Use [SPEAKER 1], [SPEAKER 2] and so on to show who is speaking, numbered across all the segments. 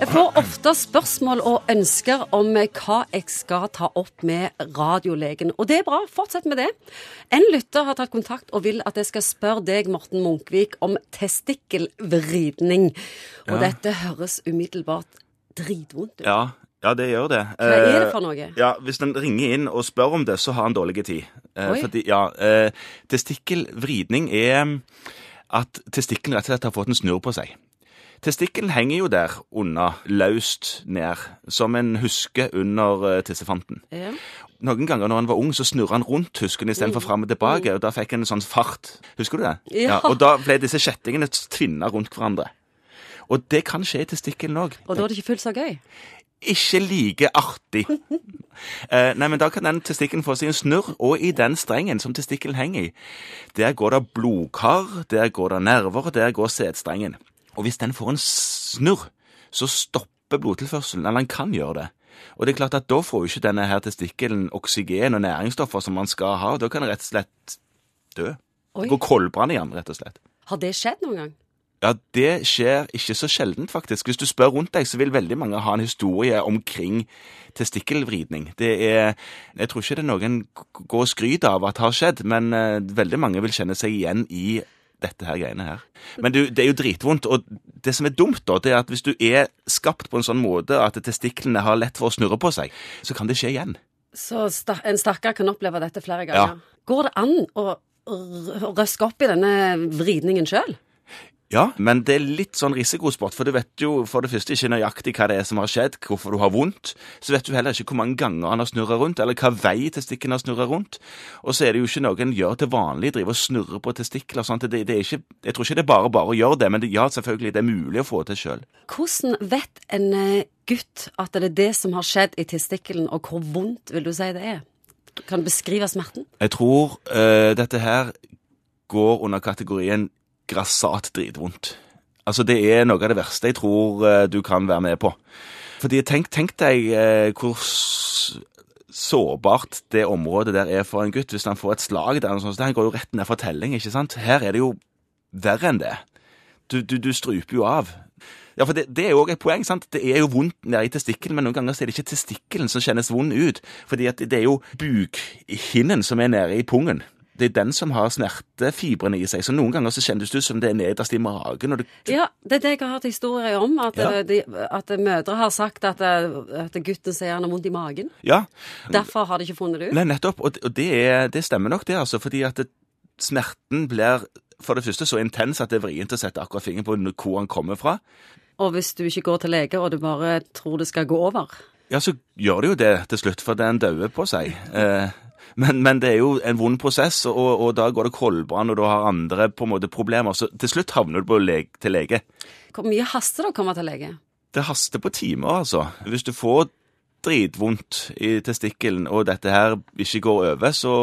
[SPEAKER 1] Jeg får ofte spørsmål og ønsker om hva jeg skal ta opp med radiolegen. Og det er bra, fortsett med det. En lytter har tatt kontakt og vil at jeg skal spørre deg, Morten Munkvik, om testikkelvridning. Og
[SPEAKER 2] Ja.
[SPEAKER 1] dette høres umiddelbart dritvondt ut.
[SPEAKER 2] Ja, ja, det gjør det.
[SPEAKER 1] Hva er det
[SPEAKER 2] Eh,
[SPEAKER 1] for noe?
[SPEAKER 2] Ja, Hvis den ringer inn og spør om det, så har han dårlig tid. Eh,
[SPEAKER 1] Oi.
[SPEAKER 2] fordi, ja, eh, Testikkelvridning er at testikkelen rett og slett har fått en snurr på seg. Testikkelen henger jo der unna, løst ned, som en huske under eh, tissefanten.
[SPEAKER 1] Ja.
[SPEAKER 2] Noen ganger når han var ung, så snurra han rundt husken istedenfor fram og tilbake, og da fikk han en sånn fart. Husker du det?
[SPEAKER 1] Ja. Ja.
[SPEAKER 2] og da ble disse kjettingene tvinna rundt hverandre. Og det kan skje i testikkelen òg.
[SPEAKER 1] Og da er det ikke fullt så gøy.
[SPEAKER 2] Ikke like artig. Eh, nei, men da kan den testikkelen få seg en snurr, og i den strengen som testikkelen henger i, der går det blodkar, der går det nerver, der går sædstrengen. Og hvis den får en snurr, så stopper blodtilførselen, eller den kan gjøre det. Og det er klart at da får jo ikke denne her testikkelen oksygen og næringsstoffer som man skal ha, da kan den rett og slett dø.
[SPEAKER 1] Oi.
[SPEAKER 2] Gå koldbrann i den, rett og slett.
[SPEAKER 1] Har det skjedd noen gang?
[SPEAKER 2] Ja, det skjer ikke så sjeldent, faktisk. Hvis du spør rundt deg, så vil veldig mange ha en historie omkring testikkelvridning. Det er Jeg tror ikke det er noen går og skryter av at det har skjedd, men eh, veldig mange vil kjenne seg igjen i dette her greiene her. Men du, det er jo dritvondt, og det som er dumt, da, det er at hvis du er skapt på en sånn måte at testiklene har lett for å snurre på seg, så kan det skje igjen.
[SPEAKER 1] Så en stakkar kan oppleve dette flere
[SPEAKER 2] Ja.
[SPEAKER 1] ganger. Går det an å røske opp i denne vridningen sjøl?
[SPEAKER 2] Ja, men det er litt sånn risikosport, for du vet jo for det første ikke nøyaktig hva det er som har skjedd, hvorfor du har vondt. Så vet du heller ikke hvor mange ganger han har snurra rundt, eller hva vei testikken har snurra rundt. Og så er det jo ikke noe en gjør til vanlig, driver og snurrer på testikler. og sånt. det, det er ikke, jeg tror ikke det er bare bare å gjøre det, men det, ja, selvfølgelig, det er mulig å få til sjøl.
[SPEAKER 1] Hvordan vet en eh, gutt at det er det som har skjedd i testikkelen, og hvor vondt vil du si det er? Kan du beskrive smerten?
[SPEAKER 2] Jeg tror uh, dette her går under kategorien grassat dritvondt. Altså, det er noe av det verste jeg tror eh, du kan være med på. Fordi tenk, tenk deg eh, hvor sårbart det området der er for en gutt hvis han får et slag der. sånt. Han går jo rett ned for telling, ikke sant? Her er det jo verre enn det. Du, du, du struper jo av. Ja, for det, det er jo også et poeng, sant? Det er jo vondt nede i testikkelen, men noen ganger er det ikke testikkelen som kjennes vond ut. Fordi det er jo bukhinnen som er nede i pungen. Det er den som har smertefibrene i seg. Så noen ganger så kjennes det ut som det er nederst i magen. Og det,
[SPEAKER 1] Ja, det er det jeg har hørt historier om. At,
[SPEAKER 2] Ja.
[SPEAKER 1] eh, de, at mødre har sagt at, eh, at gutten sier han har vondt i magen.
[SPEAKER 2] ja,
[SPEAKER 1] Derfor har de ikke funnet det ut.
[SPEAKER 2] Nei, nettopp. Og, det, er, det stemmer nok, det, altså. Fordi at det, smerten blir for det første så intens at det er vrient å sette akkurat fingeren på hvor han kommer fra.
[SPEAKER 1] Og hvis du ikke går til lege, og du bare tror det skal gå over
[SPEAKER 2] Ja, så gjør det jo det til slutt, for den dauer på seg. Eh, men, men det er jo en vond prosess, og, og da går det koldbrann, og du har andre på en måte problemer. Så til slutt havner du på leg til lege.
[SPEAKER 1] Hvor mye haster det å komme til lege?
[SPEAKER 2] Det haster på timer, altså. Hvis du får dritvondt i testikkelen, og dette her ikke går over, så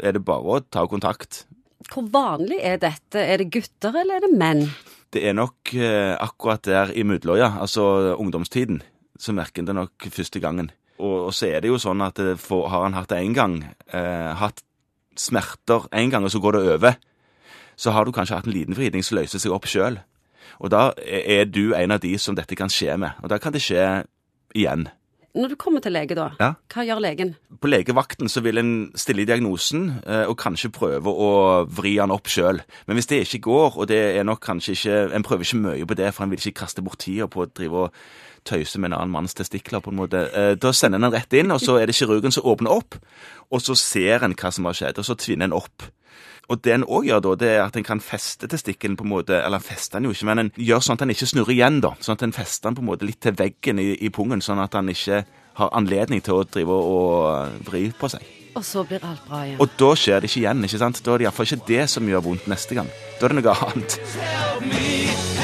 [SPEAKER 2] er det bare å ta kontakt.
[SPEAKER 1] Hvor vanlig er dette? Er det gutter, eller er det menn?
[SPEAKER 2] Det er nok eh, akkurat der i ja. altså ungdomstiden, så merker en det nok første gangen. Og, og så er det jo sånn at for, har han hatt det én gang, eh, hatt smerter én gang, og så går det over, så har du kanskje hatt en liten vridning som løser seg opp sjøl. Og da er du en av de som dette kan skje med. Og da kan det skje igjen.
[SPEAKER 1] Når du kommer til lege, da,
[SPEAKER 2] Ja.
[SPEAKER 1] hva gjør legen?
[SPEAKER 2] På legevakten så vil en stille diagnosen eh, og kanskje prøve å vri han opp sjøl. Men hvis det ikke går, og det er nok kanskje ikke En prøver ikke mye på det, for en vil ikke kaste bort tida på å drive og tøyse med en annen manns testikler, på en måte. Eh, Da sender en den rett inn, og så er det kirurgen som åpner opp, og så ser en hva som har skjedd, og så tvinner en opp. Og det en òg gjør da, det er at en kan feste testikkelen på en måte Eller feste den jo ikke, men en gjør sånn at den ikke snurrer igjen, da. Sånn at en fester den på en måte litt til veggen i, i pungen, sånn at han ikke har anledning til å drive og vri på seg.
[SPEAKER 1] Og så blir alt bra igjen.
[SPEAKER 2] Og da skjer det ikke igjen, ikke sant? Da er det iallfall ikke det som gjør vondt neste gang. Da er det noe annet.
[SPEAKER 3] Help me